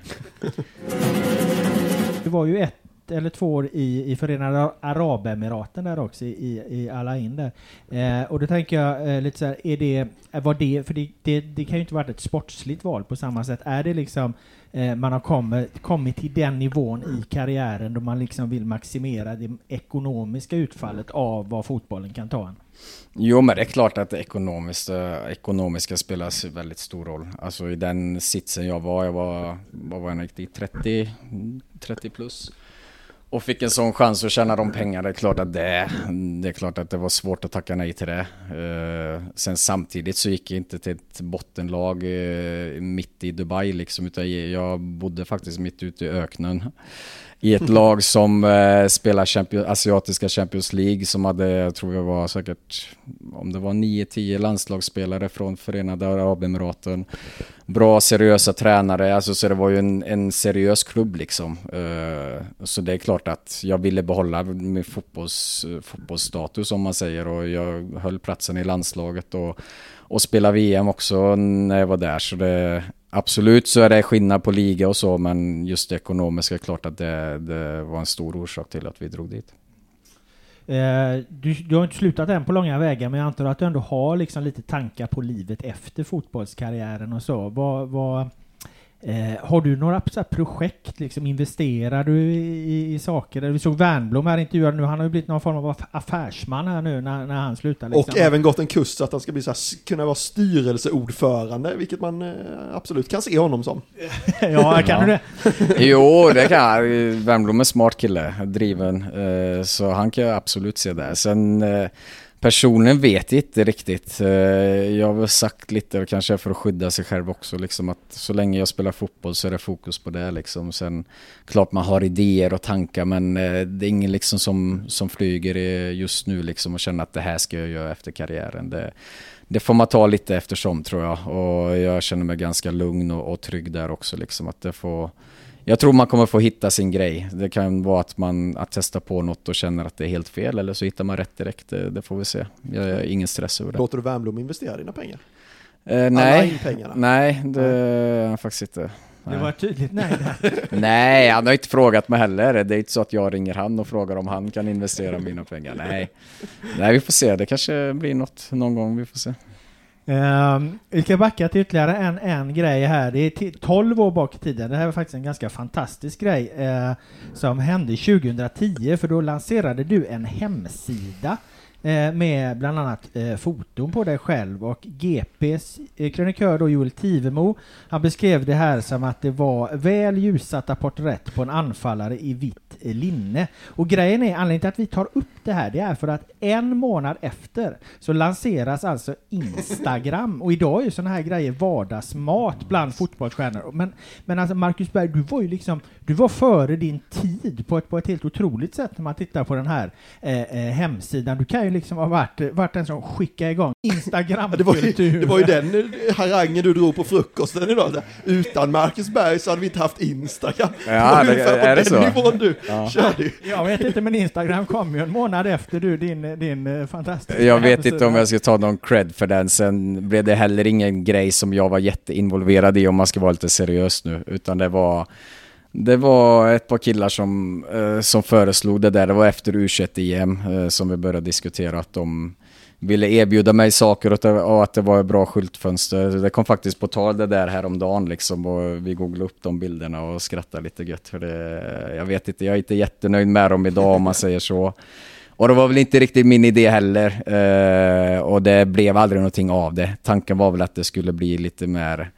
det var ju ett eller två år i, i Förenade Arabemiraten där också, i, i Al Ain där. Eh, och då tänker jag eh, lite så här, är det, eh, var det, för det, det, det kan ju inte varit ett sportsligt val på samma sätt. Är det liksom, eh, man har kommit, kommit till den nivån i karriären då man liksom vill maximera det ekonomiska utfallet av vad fotbollen kan ta en? Jo, men det är klart att det ekonomiskt, eh, ekonomiska spelar väldigt stor roll. Alltså i den sitsen jag var, jag var, vad var jag när gick dit? 30, 30 plus. Och fick en sån chans att tjäna de pengarna, det är klart att det, det är klart att det var svårt att tacka nej till det. Eh, sen samtidigt så gick jag inte till ett bottenlag eh, mitt i Dubai liksom, utan jag bodde faktiskt mitt ute i öknen. I ett lag som eh, spelar Champions, asiatiska Champions League som hade, jag tror jag var säkert, om det var 9-10 landslagsspelare från Förenade Arabemiraten. Bra seriösa tränare, alltså så det var ju en, en seriös klubb liksom. Eh, så det är klart att jag ville behålla min fotbolls, fotbollsstatus om man säger och jag höll platsen i landslaget och, och spelade VM också när jag var där. Så det, absolut så är det skillnad på liga och så men just det ekonomiska är klart att det, det var en stor orsak till att vi drog dit. Eh, du, du har inte slutat än på långa vägar, men jag antar att du ändå har liksom lite tankar på livet efter fotbollskarriären och så. Vad, vad, Eh, har du några så här, projekt, liksom, investerar du i, i saker? Vi såg Wernbloom här intervjuad nu, han har ju blivit någon form av aff- affärsman här nu när, när han slutar. Liksom. Och även gått en kurs så att han ska bli så här, kunna vara styrelseordförande, vilket man eh, absolut kan se honom som. ja, kan du det? Jo, det kan jag. Wernbloom är smart kille, driven. eh, Så han kan jag absolut se där. Sen Personligen vet jag inte riktigt. Eh, jag har väl sagt lite, och kanske för att skydda sig själv också, liksom att så länge jag spelar fotboll så är det fokus på det. Liksom. Sen klart man har idéer och tankar, men eh, det är ingen liksom som, som flyger eh, just nu liksom och känner att det här ska jag göra efter karriären. Det, det får man ta lite eftersom tror jag. Och jag känner mig ganska lugn och, och trygg där också. Liksom, att det får, jag tror man kommer få hitta sin grej. Det kan vara att man att testa på något och känner att det är helt fel eller så hittar man rätt direkt. Det, det får vi se. Jag har ingen stress över det. Låter du Wernbloom investera dina pengar? Eh, Alla nej, nej, det har faktiskt inte. Det var tydligt nej där. Nej, han har inte frågat mig heller. Det är inte så att jag ringer han och frågar om han kan investera mina pengar. Nej, nej vi får se. Det kanske blir något någon gång. Vi får se. Ehm, vi ska backa till ytterligare en, en grej här. Det är 12 år bak i tiden. Det här var faktiskt en ganska fantastisk grej uh, som hände 2010 för då lanserade du en hemsida Eh, med bland annat eh, foton på dig själv och GPs eh, krönikör då Joel Tivemo han beskrev det här som att det var väl ljussatta porträtt på en anfallare i vitt eh, linne. Och grejen är, anledningen till att vi tar upp det här, det är för att en månad efter så lanseras alltså Instagram. Och idag är ju sådana här grejer vardagsmat bland fotbollsstjärnor. Men, men alltså Marcus Berg, du var ju liksom, du var före din tid på ett, på ett helt otroligt sätt när man tittar på den här eh, eh, hemsidan. Du kan ju liksom ha varit, varit den som skickade igång Instagram. Det, var ju, det var ju den eh, harangen du drog på frukosten idag. Utan Marcus Berg så hade vi inte haft Instagram. Ja, det var det- är det så? nivån du Ja. körde. Jag vet inte, men Instagram kom ju en månad efter du, din, din eh, fantastiska Jag vet hemsida. inte om jag ska ta någon cred för den. Sen blev det heller ingen grej som jag var jätteinvolverad i om man ska vara lite seriös nu. Utan det var, det var ett par killar som, eh, som föreslog det där. Det var efter U21-EM eh, som vi började diskutera att de ville erbjuda mig saker och att det, var ett bra skyltfönster. Det kom faktiskt på tal det där häromdagen liksom och vi googlade upp de bilderna och skrattade lite gött för det. Jag vet inte, jag är inte jättenöjd med dem idag om man säger så. Och det var väl inte riktigt min idé heller. Eh, och det blev aldrig någonting av det. Tanken var väl att det skulle bli lite mer...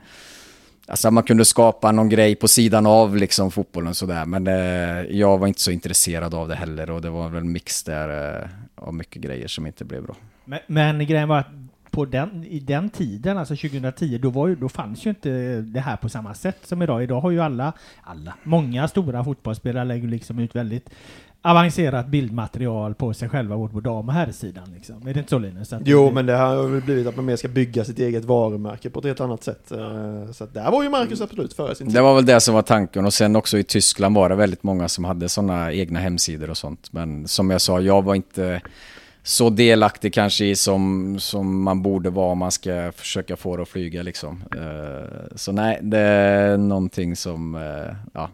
Alltså man kunde skapa någon grej på sidan av liksom fotbollen sådär. Men eh, jag var inte så intresserad av det heller. Och det var väl en mix där eh, av mycket grejer som inte blev bra. Men, men grejen var att på den, i den tiden, alltså 2010, då, var ju, då fanns ju inte det här på samma sätt som idag. Idag har ju alla, alla, många stora fotbollsspelare lägger liksom ut väldigt avancerat bildmaterial på sig själva, både på dam och herrsidan. Liksom. Är det inte så Linus? Att Jo, men det har väl blivit att man mer ska bygga sitt eget varumärke på ett helt annat sätt. Eh, Så att där var ju Marcus absolut före sin tid. Det var väl det som var tanken och sen också i Tyskland var det väldigt många som hade sådana egna hemsidor och sånt. Men som jag sa, jag var inte så delaktig kanske i som, som man borde vara om man ska försöka få det att flyga liksom. Eh, Så nej, det är någonting som eh, ja,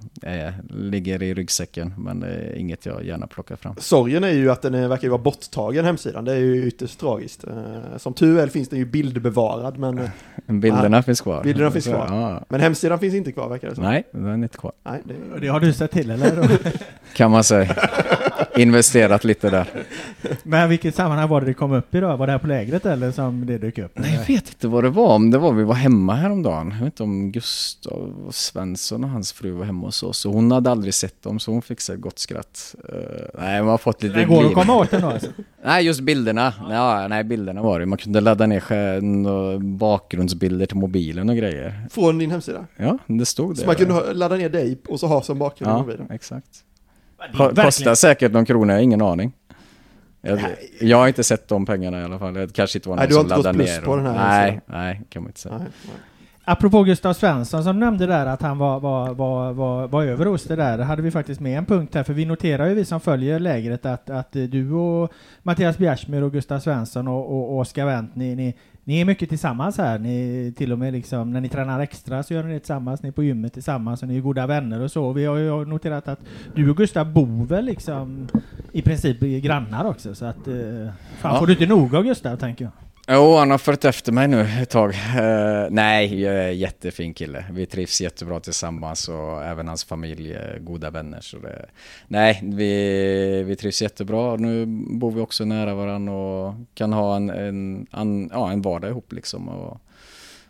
ligger i ryggsäcken men det är inget jag gärna plockar fram. Sorgen är ju att den verkar vara borttagen hemsidan, det är ju ytterst tragiskt. Eh, Som tur är finns den ju bildbevarad, men, Bilderna Ja, finns kvar. bilderna finns kvar. Ja. men hemsidan finns inte kvar verkar det som. Nej, den är inte kvar. Nej, det, det har du sett till, eller? Kan man säga. Investerat lite där. men vilket sammanhang var det det kom upp i då? Var det här på lägret eller som det dök upp? Nej, jag vet inte vad det var. Om det var vi var hemma häromdagen. Jag vet inte om Gustav Svensson och hans fru var hemma hos oss. Och hon hade aldrig sett dem så hon fick sig ett gott skratt. Uh, nej, man har fått lite Det går att komma åt den då alltså? Nej, just bilderna. Ja, nej, bilderna var det. Man kunde ladda ner bakgrundsbilder till mobilen och grejer. Från din hemsida. Ja, det stod det. Så man kunde ladda ner dig och så ha som bakgrund Ja, mobilen. exakt. Verkligen- Kostar säkert någon krona, jag har ingen aning. Jag, jag har inte sett de pengarna i alla fall. Det kanske inte var någon Nej, du har som inte gått laddade plus ner. på den här Nej, nej, kan man inte säga. Nej, nej. Apropå Gustav Svensson som nämnde där att han var, var, var, var, var över hos det där, hade vi faktiskt med en punkt här, för vi noterar ju vi som följer lägret att, att du och Mattias Bjärsmyr och Gustav Svensson och, och, och Oskar Wendt, ni, ni, ni är mycket tillsammans här. Ni till och med liksom, när ni tränar extra så gör ni det tillsammans, ni är på gymmet tillsammans och ni är goda vänner och så. Vi har ju noterat att du och Gustav bor väl liksom i princip grannar också, så att eh, fan Ja. får du inte nog av Gustav, tänker jag. Jo, han har följt efter mig nu ett tag. Uh, nej, jag är en jättefin kille. Vi trivs jättebra tillsammans och även hans familj är goda vänner. Så det, nej, vi, vi trivs jättebra. Nu bor vi också nära varandra och kan ha en, en, en, ja, en vardag ihop liksom. Och,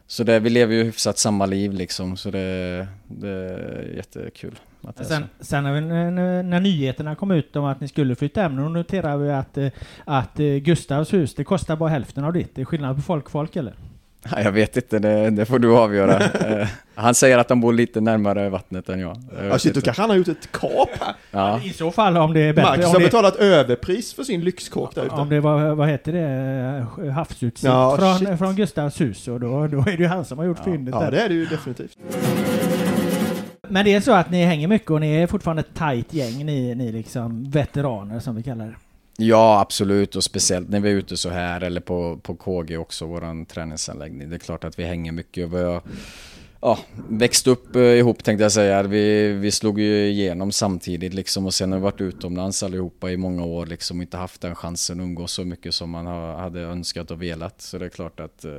så det, vi lever ju hyfsat samma liv liksom, så det, det är jättekul. Att Sen, så. sen när, vi- när, när nyheterna kom ut om att ni skulle flytta hem, då noterade vi att, eh, att eh, Gustavs hus, det kostar bara hälften av ditt. Det är skillnad på folk folk eller? Ja, Jag vet inte, det, det får du avgöra. Eh, han säger att han bor lite närmare vattnet än jag. Jag Ja, shit, då kanske han har gjort ett kap här. Ja. I så fall om det är bättre. Marcus har det, betalat överpris för sin lyxkåk där ute. Om det var, vad heter det, havsutsikt Ja, från, shit. från Gustavs hus och då, då är det ju han som har gjort fyndet Ja, där. det är det ju definitivt. Men det är så att ni hänger mycket och ni är fortfarande ett tajt gäng, ni, ni liksom veteraner som vi kallar det. Ja, absolut. Och speciellt när vi är ute så här eller på, på KG också, våran träningsanläggning. Det är klart att vi hänger mycket. Och vi har ja, växt upp eh, ihop tänkte jag säga. Vi, vi slog ju igenom samtidigt liksom och sen har vi varit utomlands allihopa i många år liksom och inte haft den chansen att umgås så mycket som man ha, hade önskat och velat. Så det är klart att eh,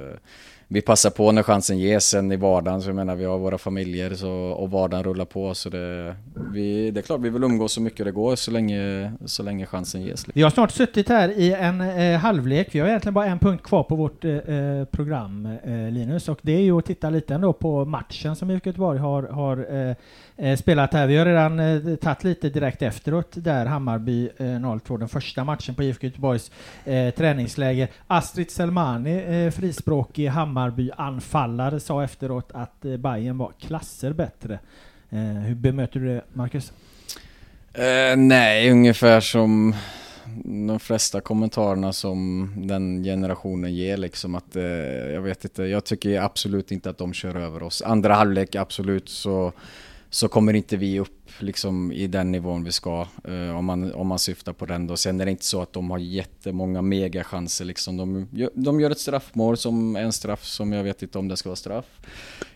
vi passar på när chansen ges sen i vardagen. Så jag menar vi har våra familjer så, och vardagen rullar på. Så det, vi, det är klart vi vill umgås så mycket det går så länge, så länge chansen ges. Liksom. Vi har snart suttit här i en eh, halvlek. Vi har egentligen bara en punkt kvar på vårt eh, eh, program, eh, Linus, och det är ju att titta lite ändå på matchen som IFK Göteborg har, har eh, eh, spelat här. Vi har redan eh, tagit lite direkt efteråt där Hammarby eh, 0-2, den första matchen på IFK Göteborgs eh, träningsläger. Astrid Selmani, eh, frispråkig Hammarby-anfallare, sa efteråt att eh, Bayern var klasser bättre. Eh, hur bemöter du det, Marcus? Eh, nej, ungefär som de flesta kommentarerna som den generationen ger liksom att eh, jag vet inte, jag tycker absolut inte att de kör över oss. Andra halvlek absolut så, så kommer inte vi upp liksom i den nivån vi ska eh, om, man, om man syftar på den då. Sen är det inte så att de har jättemånga megachanser liksom. De, gör- de gör ett straffmål som är en straff som jag vet inte om det ska vara straff.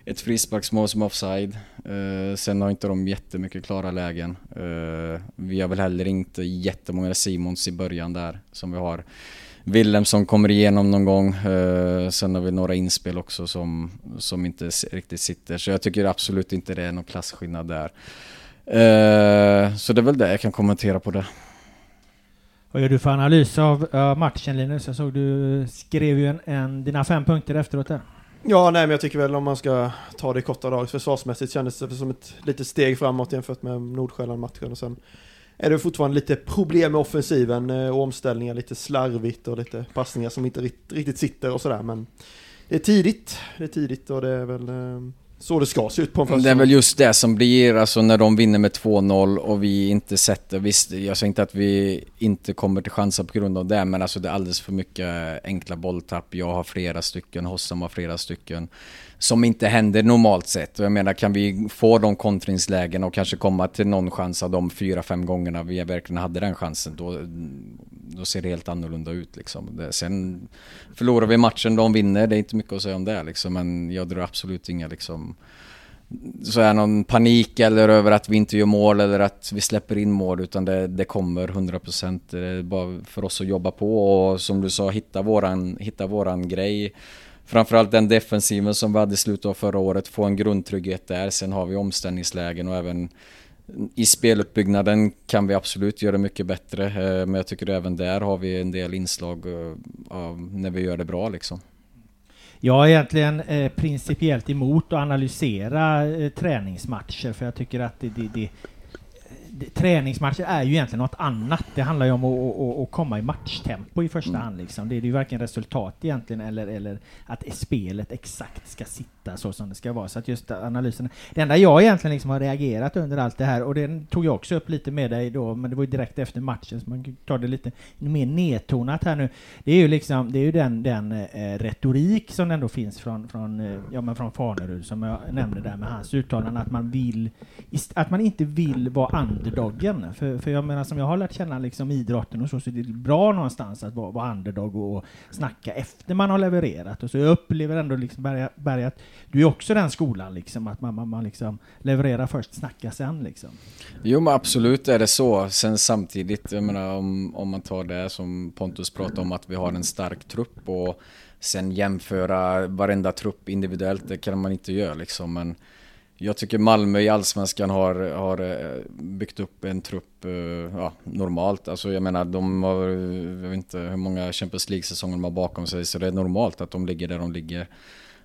Ett frisparksmål som är offside. Eh, sen har inte de jättemycket klara lägen. Eh, vi har väl heller inte jättemånga Simons i början där som vi har. Willem som kommer igenom någon gång. Eh, sen har vi några inspel också som, som inte riktigt sitter. Så jag tycker absolut inte det är någon klasskillnad där. Eh, så det är väl det jag kan kommentera på det. Vad gör du för analys av uh, matchen Linus? Jag såg du skrev ju en, en, dina fem punkter efteråt där. Ja, nej, men jag tycker väl om man ska ta det i korta drag försvarsmässigt kändes det som ett litet steg framåt jämfört med Nordsjälland-matchen och sen är det fortfarande lite problem med offensiven eh, och omställningar, lite slarvigt och lite passningar som inte riktigt sitter och sådär men det är tidigt, det är tidigt och det är väl eh, så det ska se ut på en Det är väl just det som blir, alltså när de vinner med 2-0 och vi inte sätter, visst jag säger inte att vi inte kommer till chanser på grund av det, men alltså det är alldeles för mycket enkla bolltapp. Jag har flera stycken, Hossam har flera stycken. Som inte händer normalt sett. Och jag menar, kan vi få de kontringslägen och kanske komma till någon chans av de fyra, fem gångerna vi verkligen hade den chansen, då, då ser det helt annorlunda ut liksom. Det, sen förlorar vi matchen, de vinner, det är inte mycket att säga om det liksom, men jag drar absolut inga liksom så är någon panik eller över att vi inte gör mål eller att vi släpper in mål utan det, det kommer 100% det är bara för oss att jobba på och som du sa hitta våran, hitta våran grej Framförallt den defensiven som vi hade i slutet av förra året, få en grundtrygghet där. Sen har vi omställningslägen och även i speluppbyggnaden kan vi absolut göra mycket bättre. Eh, men jag tycker även där har vi en del inslag eh, av när vi gör det bra liksom. Jag är egentligen eh, principiellt emot att analysera eh, träningsmatcher för jag tycker att det, det det- träningsmatcher är ju egentligen något annat. Det handlar ju om att, att, att, komma i matchtempo i första hand. Liksom. Det är ju varken resultat egentligen eller, eller att spelet exakt ska sitta så som det ska vara. Så att just analysen. Det enda jag egentligen liksom har reagerat under allt det här, och det tog jag också upp lite med dig då, men det var ju direkt efter matchen, så man tar det lite mer nedtonat här nu. Det är ju liksom, det är ju den, den eh, retorik som ändå finns från, från, eh, ja, men från Fanerud, som jag nämnde där med hans uttalande, att man vill, att man inte vill vara underdoggen. För, för jag menar, som jag har lärt känna liksom idrotten och så, så är det bra någonstans att vara, vara underdog och snacka efter man har levererat. Och så jag upplever ändå liksom, Berga, Berga, att du är också den skolan liksom, att man, man, man liksom levererar först, snackar sen liksom. Jo men absolut är det så. Sen samtidigt, jag menar om, om man tar det som Pontus pratade om att vi har en stark trupp och sen jämföra varenda trupp individuellt, det kan man inte göra liksom. Men jag tycker Malmö i Allsvenskan har, har eh, byggt upp en trupp eh, ja, normalt. Alltså jag menar de har, jag vet inte hur många Champions League-säsonger de har bakom sig så det är normalt att de ligger där de ligger.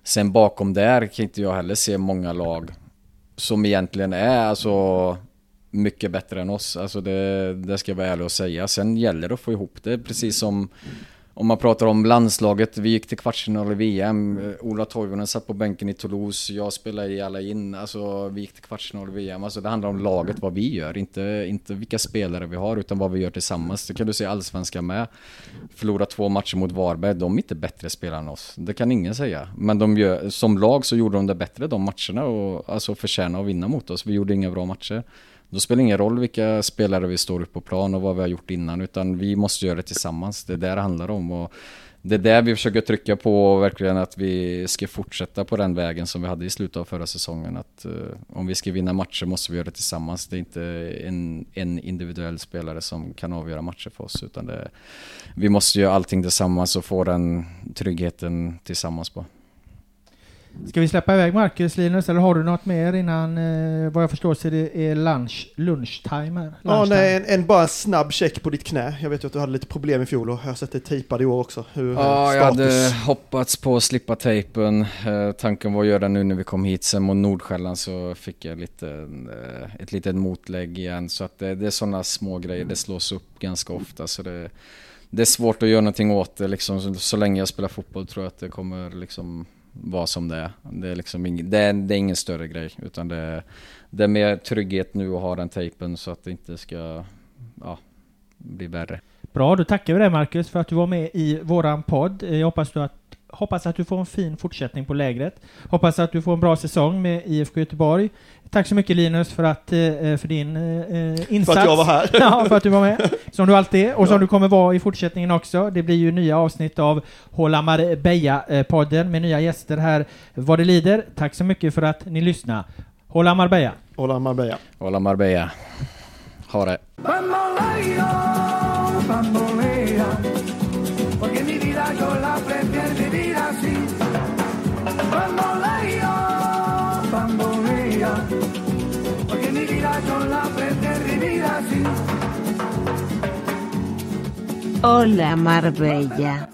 Sen bakom där kan inte jag heller se många lag som egentligen är alltså mycket bättre än oss. Alltså det, det ska jag vara ärlig och säga. Sen gäller det att få ihop det, precis som om man pratar om landslaget, vi gick till kvartsfinal i VM, eh, Ola Toivonen satt på bänken i Toulouse, jag spelade i alla in, alltså vi gick till kvartsfinal i VM. Alltså det handlar om laget, vad vi gör, inte, inte vilka spelare vi har, utan vad vi gör tillsammans. Det kan du se allsvenskan med. Förlora två matcher mot Varberg, de är inte bättre spelare än oss. Det kan ingen säga. Men de gör, som lag så gjorde de det bättre de matcherna och alltså förtjäna att vinna mot oss. Vi gjorde inga bra matcher. Då spelar det ingen roll vilka spelare vi står upp på plan och vad vi har gjort innan, utan vi måste göra det tillsammans. Det är det det handlar om. Och det är där vi försöker trycka på verkligen att vi ska fortsätta på den vägen som vi hade i slutet av förra säsongen. Att uh, om vi ska vinna matcher måste vi göra det tillsammans. Det är inte en, en individuell spelare som kan avgöra matcher för oss, utan det, vi måste göra allting tillsammans och få den tryggheten tillsammans på. Ska vi släppa iväg Marcus, Linus, eller har du något mer innan, eh, vad jag förstår så är det är lunch, lunchtime här? Ja, nej, en, en bara snabb check på ditt knä. Jag vet ju att du hade lite problem i fjol och jag har sett dig tejpad i år också. Hur Ja, är jag hade hoppats på att slippa tejpen. Eh, tanken var att göra det nu när vi kom hit. Sen mot Nordsjälland så fick jag lite, eh, ett litet motlägg igen. Så att det, det är sådana små grejer. Det slås upp ganska ofta. Så det, det är svårt att göra någonting åt det. Liksom, så, så länge jag spelar fotboll tror jag att det kommer liksom vara som det är. Det är, liksom ing, det är, det är ingen större grej. Utan det, det är mer trygghet nu att ha den tejpen så att det inte ska ja, bli värre. Bra, då tackar vi dig Marcus för att du var med i våran podd. Jag hoppas, du att, hoppas att du får en fin fortsättning på lägret. Hoppas att du får en bra säsong med IFK Göteborg. Tack så mycket Linus för, att, eh, för din eh, insats. För att jag var här. ja, för att du var med. Som du alltid är, och som du kommer vara i fortsättningen också. Det blir ju nya avsnitt av Håla Marbella-podden med nya gäster här vad det lider. Tack så mycket för att ni lyssnar. Håla Marbella! Hola Marbella. Hola Marbella. Ha det. Bamboleo, bambolea, porque mi vida yo la Hola Marbella.